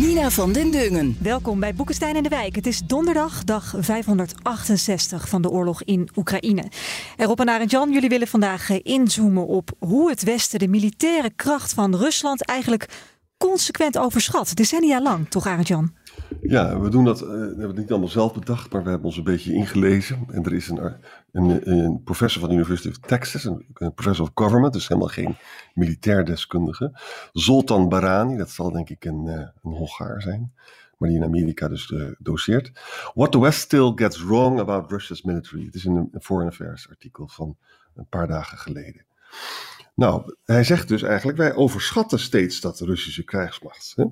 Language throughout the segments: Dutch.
Nina van den Dungen. Welkom bij Boekenstein en de Wijk. Het is donderdag, dag 568 van de oorlog in Oekraïne. Erop en Arend Jan, jullie willen vandaag eh, inzoomen op hoe het Westen de militaire kracht van Rusland eigenlijk consequent overschat. Decennia lang, toch Arend Jan? Ja, we doen dat, uh, we hebben het niet allemaal zelf bedacht, maar we hebben ons een beetje ingelezen. En er is een, een, professor van de University of Texas, een, professor of government, dus helemaal geen militair deskundige. Zoltan Barani, dat zal denk ik een, uh, een Hongaar zijn, maar die in Amerika dus uh, doseert. What the West still gets wrong about Russia's military. Het is een, een Foreign Affairs artikel van een paar dagen geleden. Nou, hij zegt dus eigenlijk, wij overschatten steeds dat Russische krijgsmacht. Hè?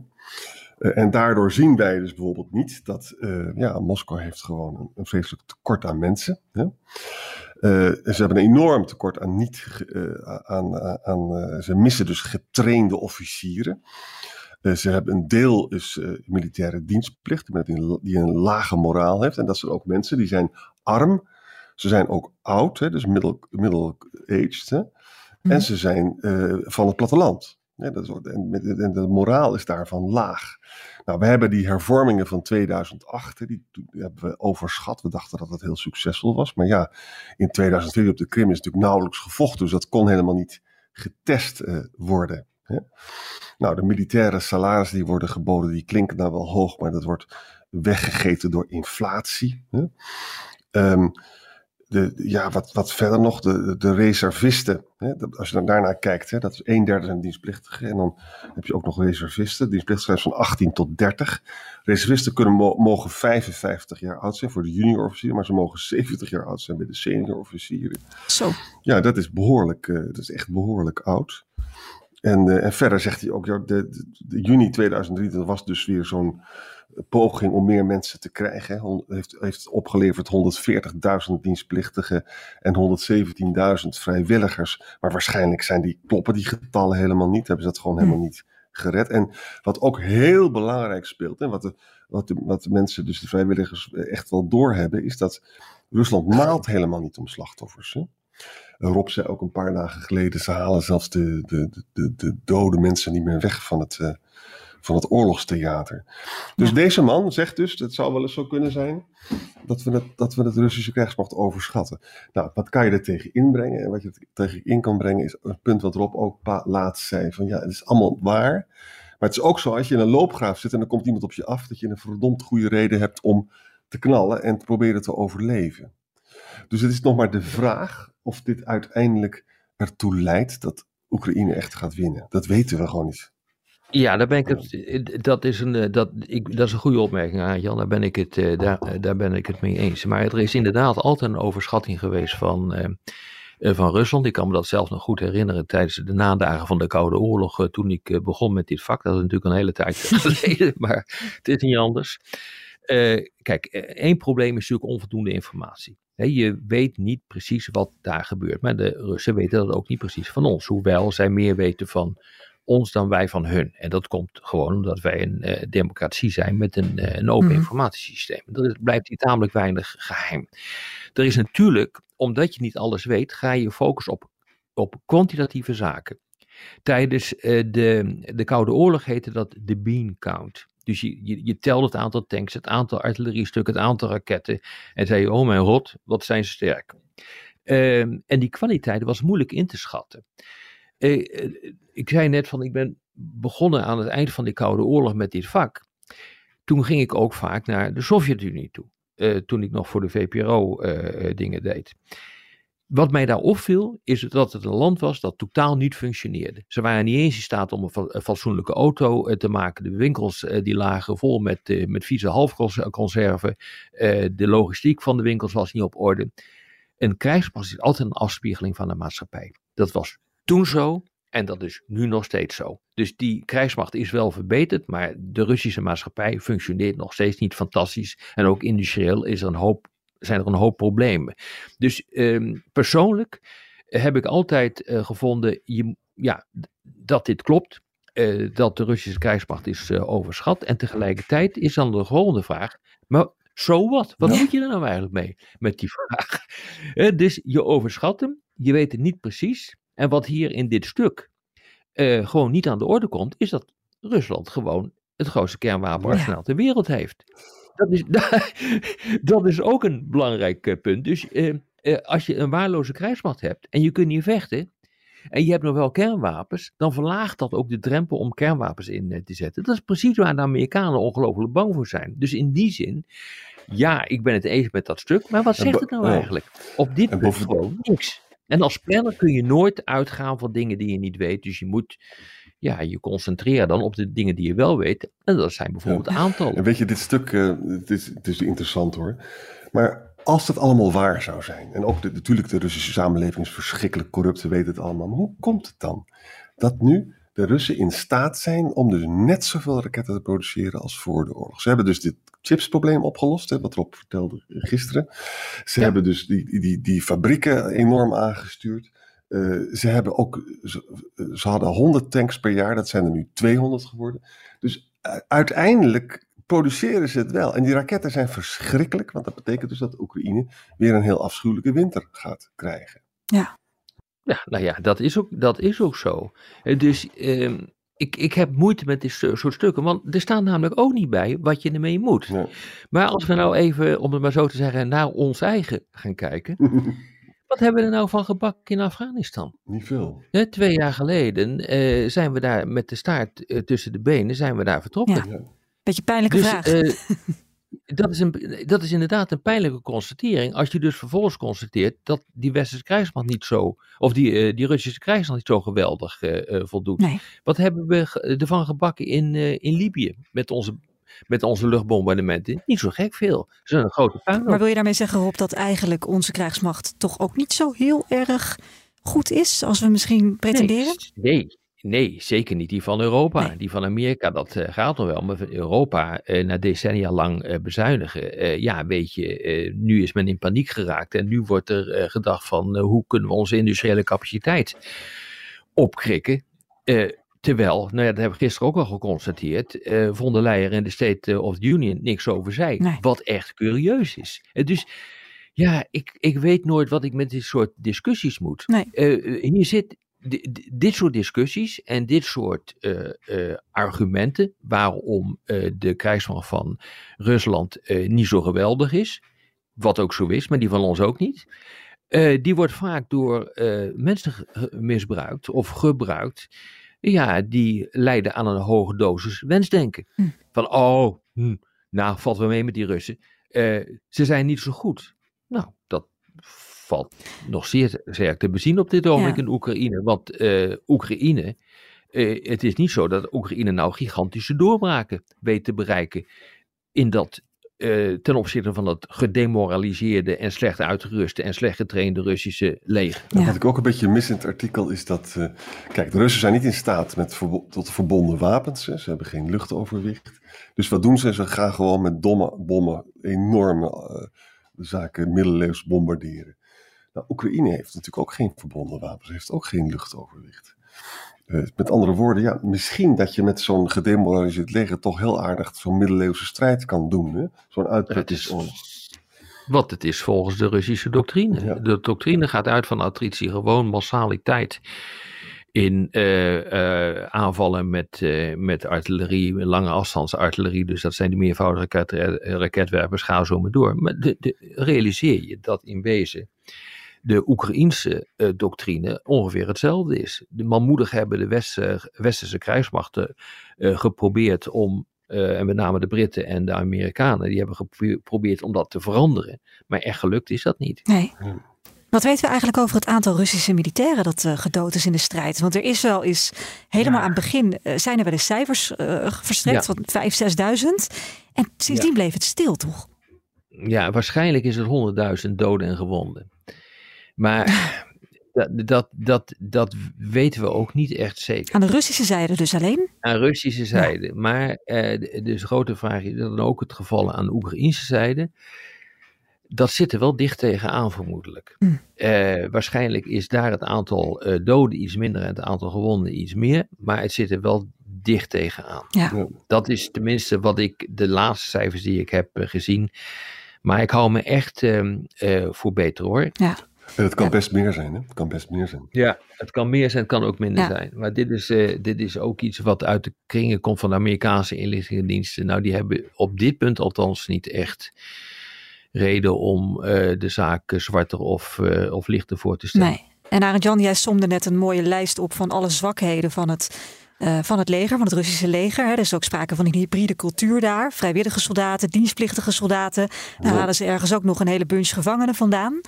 Uh, en daardoor zien wij dus bijvoorbeeld niet dat uh, ja, Moskou heeft gewoon een, een vreselijk tekort aan mensen. Hè? Uh, ze hebben een enorm tekort aan niet, aan, aan ze missen dus getrainde officieren. ze hebben een deel is militaire dienstplicht, die, die een lage moraal heeft. En dat zijn ook mensen die zijn arm. Ze zijn ook oud, hè, dus middle, middle aged. Hè? Mm. En ze zijn van het platteland. Dat is, en de moraal is daarvan laag. Nou, we hebben die hervormingen van 2008, die, hebben we overschat. We dachten dat dat heel succesvol was. Maar ja, in 2002 op de Krim is natuurlijk nauwelijks gevochten. Dus dat kon helemaal niet getest uh, worden. Hè? Nou, de militaire salarissen die worden geboden, die klinken nou wel hoog, maar dat wordt weggegeten door inflatie. Hè? Um, de, ja, wat, wat verder nog, de, de reservisten. Hè, als je dan daarnaar kijkt, hè, dat is een derde zijn dienstplichtigen. En dan heb je ook nog reservisten. Dienstplichtigen zijn van 18 tot 30. Reservisten kunnen, mogen 55 jaar oud zijn voor de junior officieren, maar ze mogen 70 jaar oud zijn bij de senior officieren. Zo. Ja, dat is behoorlijk, uh, dat is echt behoorlijk oud. En, uh, en verder zegt hij ook, ja, de, de, de juni 2003 was dus weer zo'n poging om meer mensen te krijgen. Heeft, heeft opgeleverd 140.000 dienstplichtigen en 117.000 vrijwilligers. Maar waarschijnlijk zijn die, kloppen die getallen helemaal niet. Hebben ze dat gewoon helemaal niet gered. En wat ook heel belangrijk speelt, en wat de, wat de, wat de mensen, dus de vrijwilligers, echt wel doorhebben, is dat Rusland maalt helemaal niet om slachtoffers. Hè? Rob zei ook een paar dagen geleden, ze halen zelfs de, de, de, de dode mensen niet meer weg van het, uh, van het oorlogstheater. Dus ja. deze man zegt dus, het zou wel eens zo kunnen zijn, dat we het, dat we het Russische krijgsmacht overschatten. Nou, wat kan je er tegen inbrengen? En wat je er tegen in kan brengen is een punt wat Rob ook laatst zei, van ja, het is allemaal waar. Maar het is ook zo, als je in een loopgraaf zit en er komt iemand op je af, dat je een verdomd goede reden hebt om te knallen en te proberen te overleven. Dus het is nog maar de vraag of dit uiteindelijk ertoe leidt dat Oekraïne echt gaat winnen. Dat weten we gewoon niet. Ja, daar ben ik het, dat, is een, dat, ik, dat is een goede opmerking, Jan. Daar ben, ik het, daar, daar ben ik het mee eens. Maar er is inderdaad altijd een overschatting geweest van, van Rusland. Ik kan me dat zelf nog goed herinneren tijdens de nadagen van de Koude Oorlog. toen ik begon met dit vak. Dat is natuurlijk een hele tijd geleden, maar het is niet anders. Kijk, één probleem is natuurlijk onvoldoende informatie. Je weet niet precies wat daar gebeurt. Maar de Russen weten dat ook niet precies van ons. Hoewel zij meer weten van ons dan wij van hun. En dat komt gewoon omdat wij een uh, democratie zijn met een, uh, een open mm. informatiesysteem. Dat is, blijft hier tamelijk weinig geheim. Er is natuurlijk, omdat je niet alles weet, ga je focus op, op kwantitatieve zaken. Tijdens uh, de, de Koude Oorlog heette dat de bean count. Dus je, je, je telt het aantal tanks, het aantal artilleriestukken, het aantal raketten. En zei je, oh mijn rot, wat zijn ze sterk. Ehm, en die kwaliteit was moeilijk in te schatten. Eh, ik zei net van, ik ben begonnen aan het eind van die Koude Oorlog met dit vak. Toen ging ik ook vaak naar de Sovjet-Unie toe. Uh, toen ik nog voor de VPRO eh, dingen deed. Wat mij daar opviel, is dat het een land was dat totaal niet functioneerde. Ze waren niet eens in staat om een fatsoenlijke auto te maken. De winkels die lagen vol met, met vieze halfconserven. de logistiek van de winkels was niet op orde. Een krijgsmacht is altijd een afspiegeling van de maatschappij. Dat was toen zo En dat is nu nog steeds zo. Dus die krijgsmacht is wel verbeterd, maar de Russische maatschappij functioneert nog steeds niet fantastisch. En ook industrieel is er een hoop, zijn er een hoop problemen. Dus ehm, persoonlijk heb ik altijd uh, gevonden je, ja, dat dit klopt. Uh, dat de Russische krijgsmacht is uh, overschat. En tegelijkertijd is dan de volgende vraag. Maar zo so wat? Wat moet je er nou eigenlijk mee met die vraag? dus je overschat hem, je weet het niet precies. En wat hier in dit stuk uh, gewoon niet aan de orde komt, is dat Rusland gewoon het grootste kernwapenarsenaal ja. ter wereld heeft. Dat is, dat is ook een belangrijk uh, punt. Dus uh, als je een waarloze krijgsmacht hebt en je kunt niet vechten, en je hebt nog wel kernwapens, dan verlaagt dat ook de drempel om kernwapens in te zetten. Dat is precies waar de Amerikanen ongelooflijk bang voor zijn. Dus in die zin, ja, ik ben het eens met dat stuk, maar wat zegt het nou eigenlijk? Op dit punt gewoon niks. En als planner kun je nooit uitgaan van dingen die je niet weet. Dus je moet ja, je concentreren dan op de dingen die je wel weet. En dat zijn bijvoorbeeld ja. aantallen. En weet je, dit stuk, uh, het, is, het is interessant hoor. Maar als dat allemaal waar zou zijn. En ook de, natuurlijk de Russische samenleving is verschrikkelijk corrupt. We weten het allemaal. Maar hoe komt het dan dat nu de Russen in staat zijn om dus net zoveel raketten te produceren als voor de oorlog? Ze hebben dus dit chipsprobleem opgelost, hè, wat Rob vertelde gisteren. Ze ja. hebben dus die, die, die fabrieken enorm aangestuurd. Uh, ze, hebben ook, ze, ze, hadden 100 tanks per jaar, dat zijn er nu 200 geworden. Dus uh, uiteindelijk produceren ze het wel. En die raketten zijn verschrikkelijk, want dat betekent dus dat Oekraïne weer een heel afschuwelijke winter gaat krijgen. Ja. Ja, nou ja, dat is ook, dat is ook zo. Dus uh, ik, ik heb moeite met dit soort stukken, want er staat namelijk ook niet bij wat je ermee moet. Nee. Maar als we nou even, om het maar zo te zeggen, naar ons eigen gaan kijken. wat hebben we er nou van gebakken in Afghanistan? Niet veel. He, twee jaar geleden uh, zijn we daar met de staart uh, tussen de benen, zijn we daar vertrokken. Ja. Beetje pijnlijke dus, vraag. Dat, is een, dat is inderdaad een pijnlijke constatering. Als je dus vervolgens constateert dat die westerse krijgsmacht niet zo, of die, uh, die Russische krijgsmacht niet zo geweldig uh, uh, voldoet. Nee. Wat hebben we ervan gebakken in, in Libië met onze, met onze luchtbombardementen? Niet zo gek veel. Dat is een grote puinhoop. Maar wil je daarmee zeggen, Rob, dat eigenlijk onze krijgsmacht toch ook niet zo heel erg goed is, als we misschien pretenderen? Nee, nee. Nee, zeker niet die van Europa. Nee. Die van Amerika, dat uh, gaat nog wel. Maar Europa, uh, na decennia lang uh, bezuinigen, ja, weet je, nu is men in paniek geraakt. En nu wordt er gedacht van, hoe kunnen we onze industriële capaciteit opkrikken? terwijl, nou ja, dat hebben we gisteren ook al geconstateerd, von der Leyen in de State of the Union niks over zei. Nee. Wat echt curieus is. dus ja, ik, ik weet nooit wat ik met dit soort discussies moet. Nee. hier zit dit soort discussies en dit soort uh, uh, argumenten waarom uh, de krijgsmacht van Rusland niet zo geweldig is, wat ook zo is, maar die van ons ook niet, die wordt vaak door mensen misbruikt of gebruikt, ja, die leiden aan een hoge dosis wensdenken. Hm. Van, oh, hm, nou valt wel mee met die Russen, ze zijn niet zo goed. Nou, dat valt nog zeer sterk te bezien op dit ogenblik ja. in Oekraïne. Want uh, Oekraïne, uh, het is niet zo dat Oekraïne nou gigantische doorbraken weet te bereiken in dat uh, ten opzichte van het gedemoraliseerde en slecht uitgeruste en slecht getrainde Russische leger. Ja. Wat ik ook een beetje mis in het artikel is dat, uh, kijk, de Russen zijn niet in staat met tot verbonden wapens. Hè. Ze hebben geen luchtoverwicht. Dus wat doen ze? Ze gaan gewoon met domme bommen enorme uh, zaken middeleeuws bombarderen. Nou, Oekraïne heeft natuurlijk ook geen verbonden wapens, heeft ook geen luchtoverwicht. Uh, met andere woorden, ja, misschien dat je met zo'n gedemoraliseerd leger toch heel aardig zo'n middeleeuwse strijd kan doen. Zo'n uitputtingsoorlog. Wat het is volgens de Russische doctrine. Ja. De doctrine gaat uit van attritie, gewoon massaliteit in uh, uh, aanvallen met, uh, met artillerie, lange afstandsartillerie. Dus dat zijn de meervoudige raket, raketwerpers, ga zo maar door. Maar de, de, realiseer je dat in wezen de Oekraïense uh, doctrine ongeveer hetzelfde is. De manmoedig hebben de West, westerse krijgsmachten uh, geprobeerd om, uh, en met name de Britten en de Amerikanen, die hebben geprobeerd om dat te veranderen. Maar echt gelukt is dat niet. Nee. Wat weten we eigenlijk over het aantal Russische militairen dat gedood is in de strijd? Want er is wel eens, helemaal ja. aan het begin, zijn er wel eens cijfers verstrekt ja. van 5.000, 6.000. En sindsdien ja. bleef het stil, toch? Ja, waarschijnlijk is het 100.000 doden en gewonden. Maar dat, dat, dat, dat weten we ook niet echt zeker. Aan de Russische zijde dus alleen? Aan Russische zijde. Maar uh, dus de grote vraag is dan ook het geval aan de Oekraïnse zijde. Dat zit er wel dicht tegenaan, vermoedelijk. Hm. Uh, waarschijnlijk is daar het aantal uh, doden iets minder en het aantal gewonden iets meer. Maar het zit er wel dicht tegenaan. Ja. Dat is tenminste wat ik, de laatste cijfers die ik heb gezien. Maar ik hou me echt uh, voor beter hoor. Ja. Het kan best meer zijn, hè? Het kan best meer zijn. Ja, het kan meer zijn, het kan ook minder zijn. Maar dit is, uh, dit is ook iets wat uit de kringen komt van de Amerikaanse inlichtingendiensten. Nou, die hebben op dit punt althans niet echt reden om uh, de zaak zwarter of, uh, of lichter voor te stellen. Nee. En Arend Jan, jij somde net een mooie lijst op van alle zwakheden van het uh, van het leger, van het Russische leger. Hè. Er is ook sprake van een hybride cultuur daar. Vrijwillige soldaten, dienstplichtige soldaten. Daar halen ze ergens ook nog een hele bunch gevangenen vandaan.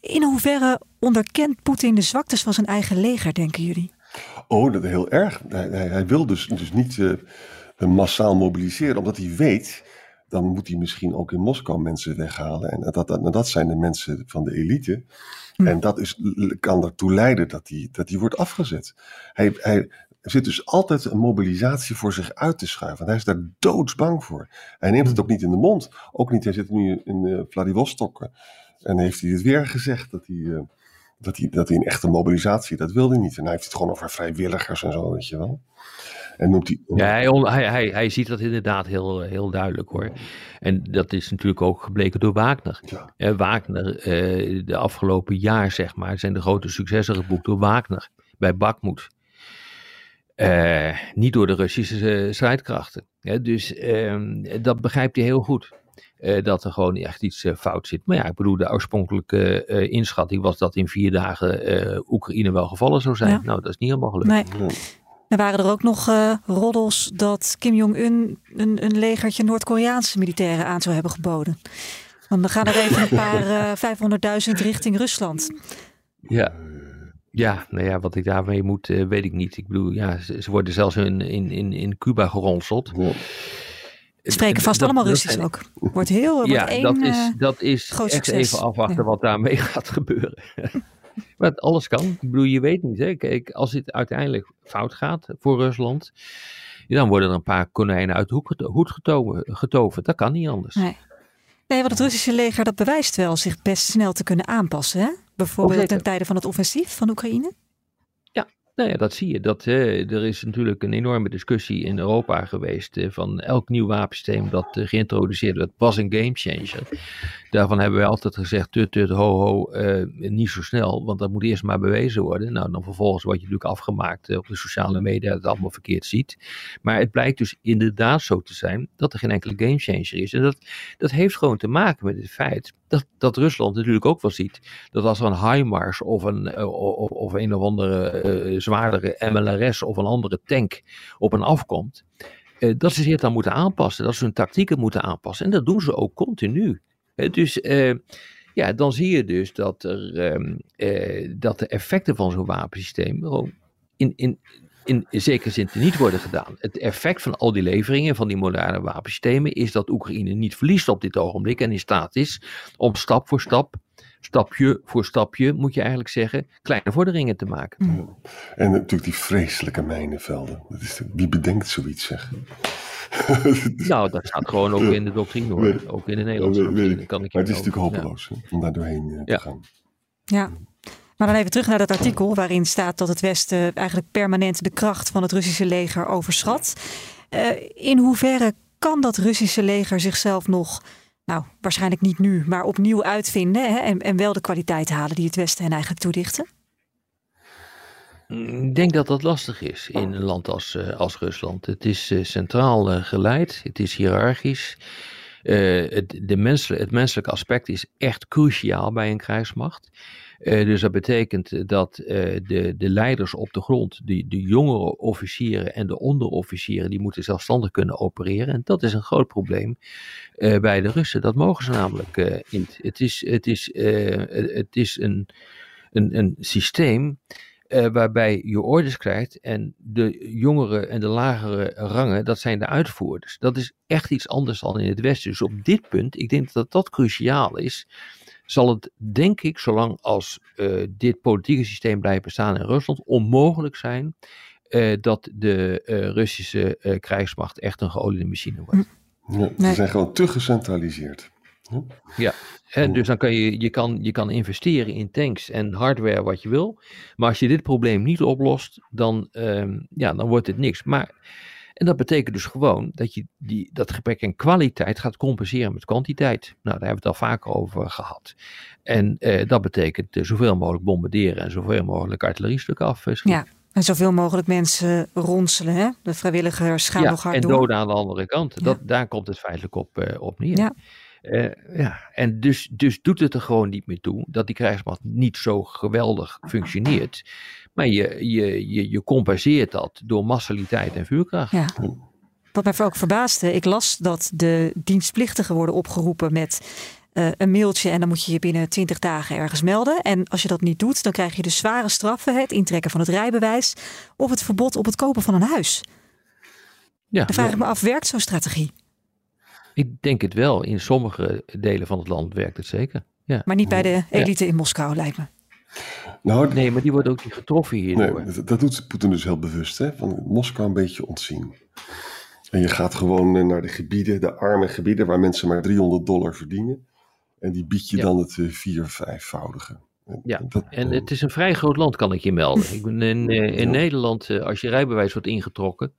In hoeverre onderkent Poetin de zwaktes van zijn eigen leger, denken jullie? Oh, dat heel erg. Hij, hij, hij wil dus, dus niet uh, massaal mobiliseren, omdat hij weet dan moet hij misschien ook in Moskou mensen weghalen. En dat, dat, dat zijn de mensen van de elite. Hm. En dat is, kan ertoe leiden dat hij, dat hij wordt afgezet. Hij, hij, er zit dus altijd een mobilisatie voor zich uit te schuiven. hij is daar doodsbang voor. Hij neemt het ook niet in de mond. Ook niet, hij zit nu in uh, Vladivostok. En heeft hij het weer gezegd dat hij, uh, dat, hij, dat hij een echte mobilisatie, dat wilde hij niet. En hij heeft het gewoon over vrijwilligers en zo, weet je wel. En noemt hij, ja, hij, hij, hij, ziet dat inderdaad heel, heel duidelijk hoor. En dat is natuurlijk ook gebleken door Wagner. Ja. Uh, Wagner, uh, de afgelopen jaar zeg maar, zijn de grote successen geboekt door Wagner bij Bakhmut. Uh, niet door de Russische uh, strijdkrachten. dus uh, dat begrijpt hij heel goed. Uh, dat er gewoon echt iets fout zit. Maar ja, ik bedoel, de oorspronkelijke inschatting was dat in vier dagen Oekraïne wel gevallen zou zijn. Ja. Nou, dat is niet helemaal gelukt. Nee. Er waren er ook nog roddels dat Kim Jong-un een, een legertje Noord-Koreaanse militairen aan zou hebben geboden. Want dan gaan er even een paar 500.000 richting Rusland. Ja. Ja, nou ja, wat ik daarmee moet, uh, weet ik niet. Ik bedoel, ja, ze, ze worden zelfs in, in, in, in Cuba geronseld. Ja. Spreken vast dat, allemaal Russisch ook. Wordt heel, wordt ja, één, dat is, dat is echt succes. even afwachten ja. wat daarmee gaat gebeuren. maar alles kan. Ik bedoel, je weet niet. Hè? Kijk, als het uiteindelijk fout gaat voor Rusland, dan worden er een paar konijnen uit de hoed getoverd. Dat kan niet anders. Nee. Nee, want het Russische leger dat bewijst wel zich best snel te kunnen aanpassen. Hè? Bijvoorbeeld ten tijde van het offensief van Oekraïne? Nou ja, dat zie je. Dat, uh, er is natuurlijk een enorme discussie in Europa geweest uh, van elk nieuw wapensysteem dat uh, geïntroduceerd werd, was een gamechanger. Daarvan hebben wij altijd gezegd, tut, tut, ho, ho, niet zo snel, want dat moet eerst maar bewezen worden. Nou, dan vervolgens word je natuurlijk afgemaakt op de sociale media, dat het allemaal verkeerd ziet. Maar het blijkt dus inderdaad zo te zijn dat er geen enkele gamechanger is. En dat, dat heeft gewoon te maken met het feit dat, dat Rusland natuurlijk ook wel ziet dat als er een HIMARS of een, of, of een of andere uh, zwaardere MLRS of een andere tank op een afkomt, uh, dat ze zich dan moeten aanpassen, dat ze hun tactieken moeten aanpassen. En dat doen ze ook continu. Dus ja, dan zie je dus dat, er, dat de effecten van zo'n wapensysteem in, in, in zekere zin niet worden gedaan. Het effect van al die leveringen van die moderne wapensystemen is dat Oekraïne niet verliest op dit ogenblik en in staat is om stap voor stap, stapje voor stapje, moet je eigenlijk zeggen, kleine vorderingen te maken. Ja. En natuurlijk die vreselijke mijnenvelden. Dat is, wie bedenkt zoiets zeg? nou, dat staat gewoon ook in de doctrine hoor. Ook in de Nederlandse doctrine. Kan ik maar het is natuurlijk hopeloos ja. om daar doorheen uh, te ja. gaan. Ja. Maar dan even terug naar dat artikel waarin staat dat het Westen eigenlijk permanent de kracht van het Russische leger overschat. Uh, in hoeverre kan dat Russische leger zichzelf nog, nou waarschijnlijk niet nu, maar opnieuw uitvinden hè, en, en wel de kwaliteit halen die het Westen hen eigenlijk toedichten? Ik denk dat dat lastig is in een land als, uh, als Rusland. Het is uh, centraal geleid, het is hiërarchisch. Het, de het menselijke aspect is echt cruciaal bij een krijgsmacht. Uh, dus dat betekent dat uh, de, de leiders op de grond, de, de jongere officieren en de onderofficieren, die moeten zelfstandig kunnen opereren. En dat is een groot probleem bij de Russen. Dat mogen ze namelijk niet. Het is, het is, het is een, een, een systeem waarbij je orders krijgt en de jongere en de lagere rangen, dat zijn de uitvoerders. Dat is echt iets anders dan in het Westen. Dus op dit punt, ik denk dat dat cruciaal is zal het, denk ik, zolang als uh, dit politieke systeem blijft bestaan in Rusland, onmogelijk zijn uh, dat de uh, Russische krijgsmacht echt een geoliede machine wordt. Ja, ze zijn gewoon te gecentraliseerd. Ja, hè, dus dan kan je, je, kan, je kan investeren in tanks en hardware wat je wil. Maar als je dit probleem niet oplost, dan, um, ja, dan wordt het niks. Maar, en dat betekent dus gewoon dat je die, dat gebrek aan kwaliteit gaat compenseren met kwantiteit. Nou, daar hebben we het al vaker over gehad. En uh, dat betekent uh, zoveel mogelijk bombarderen en zoveel mogelijk artilleriestukken afschieten. Ja. En zoveel mogelijk mensen ronselen, hè? De vrijwilligers gaan ja, nog hard en door. doden aan de andere kant. Ja. Dat, daar komt het feitelijk op, uh, op neer. Ja. Uh, ja, en dus, dus doet het er gewoon niet meer toe dat die krijgsmacht niet zo geweldig functioneert. Maar je, je, je, je compenseert dat door massaliteit en vuurkracht. Ja. Wat mij ook verbaasde, ik las dat de dienstplichtigen worden opgeroepen met uh, een mailtje en dan moet je je binnen 20 dagen ergens melden. En als je dat niet doet, dan krijg je de zware straffen, het intrekken van het rijbewijs of het verbod op het kopen van een huis. Ja, dan vraag ja. ik me af, werkt zo'n strategie? Ik denk het wel. In sommige delen van het land werkt het zeker. Ja. Maar niet bij de elite in Moskou, lijkt me. Nou, Nee, maar die wordt ook niet getroffen hierdoor. nee, dat, dat doet Poetin dus heel bewust. Hè? Van Moskou een beetje ontzien. En je gaat gewoon eh, naar de gebieden, de arme gebieden, waar mensen maar 300 dollar verdienen. En die bied je Ja. dan het eh, vier, vijfvoudige. En Ja, dat- En het is een vrij groot land, kan ik je melden. Ik ben in, eh, in Nederland, eh, als je rijbewijs wordt ingetrokken,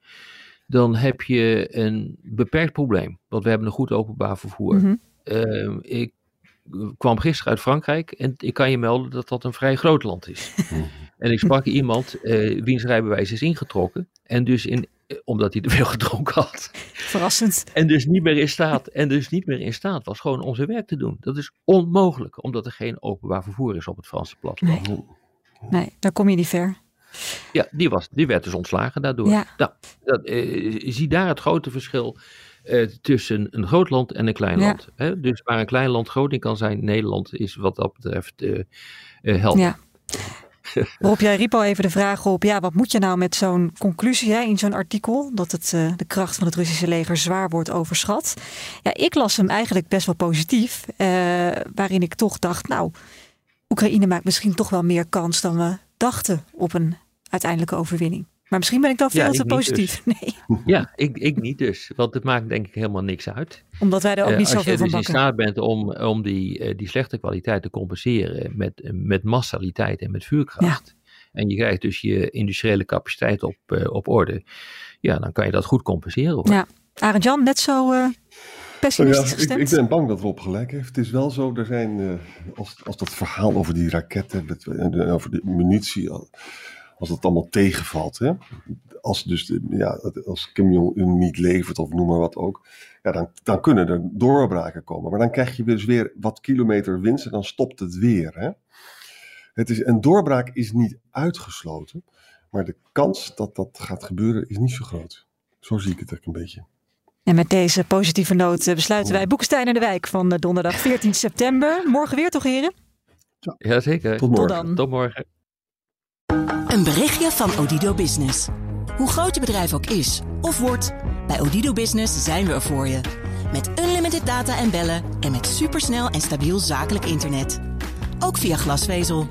dan heb je een beperkt probleem. Want we hebben een goed openbaar vervoer. Mhm. Eh, ik kwam gisteren uit Frankrijk en ik kan je melden dat dat een vrij groot land is. en ik sprak iemand eh, wiens rijbewijs is ingetrokken. En dus in, eh, omdat hij te veel gedronken had. Verrassend. En dus niet meer in staat. En dus niet meer in staat was gewoon om zijn werk te doen. Dat is onmogelijk, omdat er geen openbaar vervoer is op het Franse platteland. Nee. Nee, daar kom je niet ver. Ja, die, was, die werd dus ontslagen daardoor. Ja. Nou, dat, eh, zie daar het grote verschil eh, tussen een groot land en een klein Ja. land. Hè? Dus waar een klein land groot in kan zijn, Nederland is wat dat betreft eh eh, helder. Ja. Rob, jij riep al even de vraag op, ja, wat moet je nou met zo'n conclusie hè, in zo'n artikel? Dat het, eh, de kracht van het Russische leger zwaar wordt overschat. Ja, ik las hem eigenlijk best wel positief, waarin ik toch dacht, nou, Oekraïne maakt misschien toch wel meer kans dan we dachten op een uiteindelijke overwinning. Maar misschien ben ik dan veel te niet positief. Nee, Ja, ik, ik niet dus. Want het maakt denk ik helemaal niks uit. omdat wij er ook Eh, niet als je zoveel van dus in bakken. staat bent om, om die, eh, die slechte kwaliteit te compenseren met, met massaliteit en met vuurkracht. En je krijgt dus je industriële capaciteit op, eh, op orde. Ja, dan kan je dat goed compenseren. Hoor. Ja, Arend Jan, net zo pessimistisch ik, ik ben bang dat Rob gelijk heeft. Het is wel zo, er zijn, eh, als, als dat verhaal over die raketten en over de munitie, al- als dat allemaal tegenvalt. Hè? Als, dus, ja, als Kim Jong-un niet levert of noem maar wat ook, ja, dan, dan kunnen er doorbraken komen. Maar dan krijg je dus weer wat kilometer winst en dan stopt het weer. Hè? Het is, een doorbraak is niet uitgesloten, maar de kans dat dat gaat gebeuren is niet zo groot. Zo zie ik het eigenlijk een beetje. En met deze positieve noot eh, besluiten wij Boekestein in de Wijk van eh, donderdag 14 september. Morgen weer toch, heren? Jazeker. Tot morgen. dan. Tot morgen. Een berichtje van Odido Business. Hoe groot je bedrijf ook is of wordt, bij Odido Business zijn we er voor je. Met unlimited data en bellen en met supersnel en stabiel zakelijk internet. Ook via glasvezel.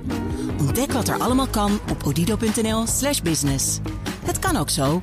Ontdek wat er allemaal kan op odido.nl/slash business. Het kan ook zo.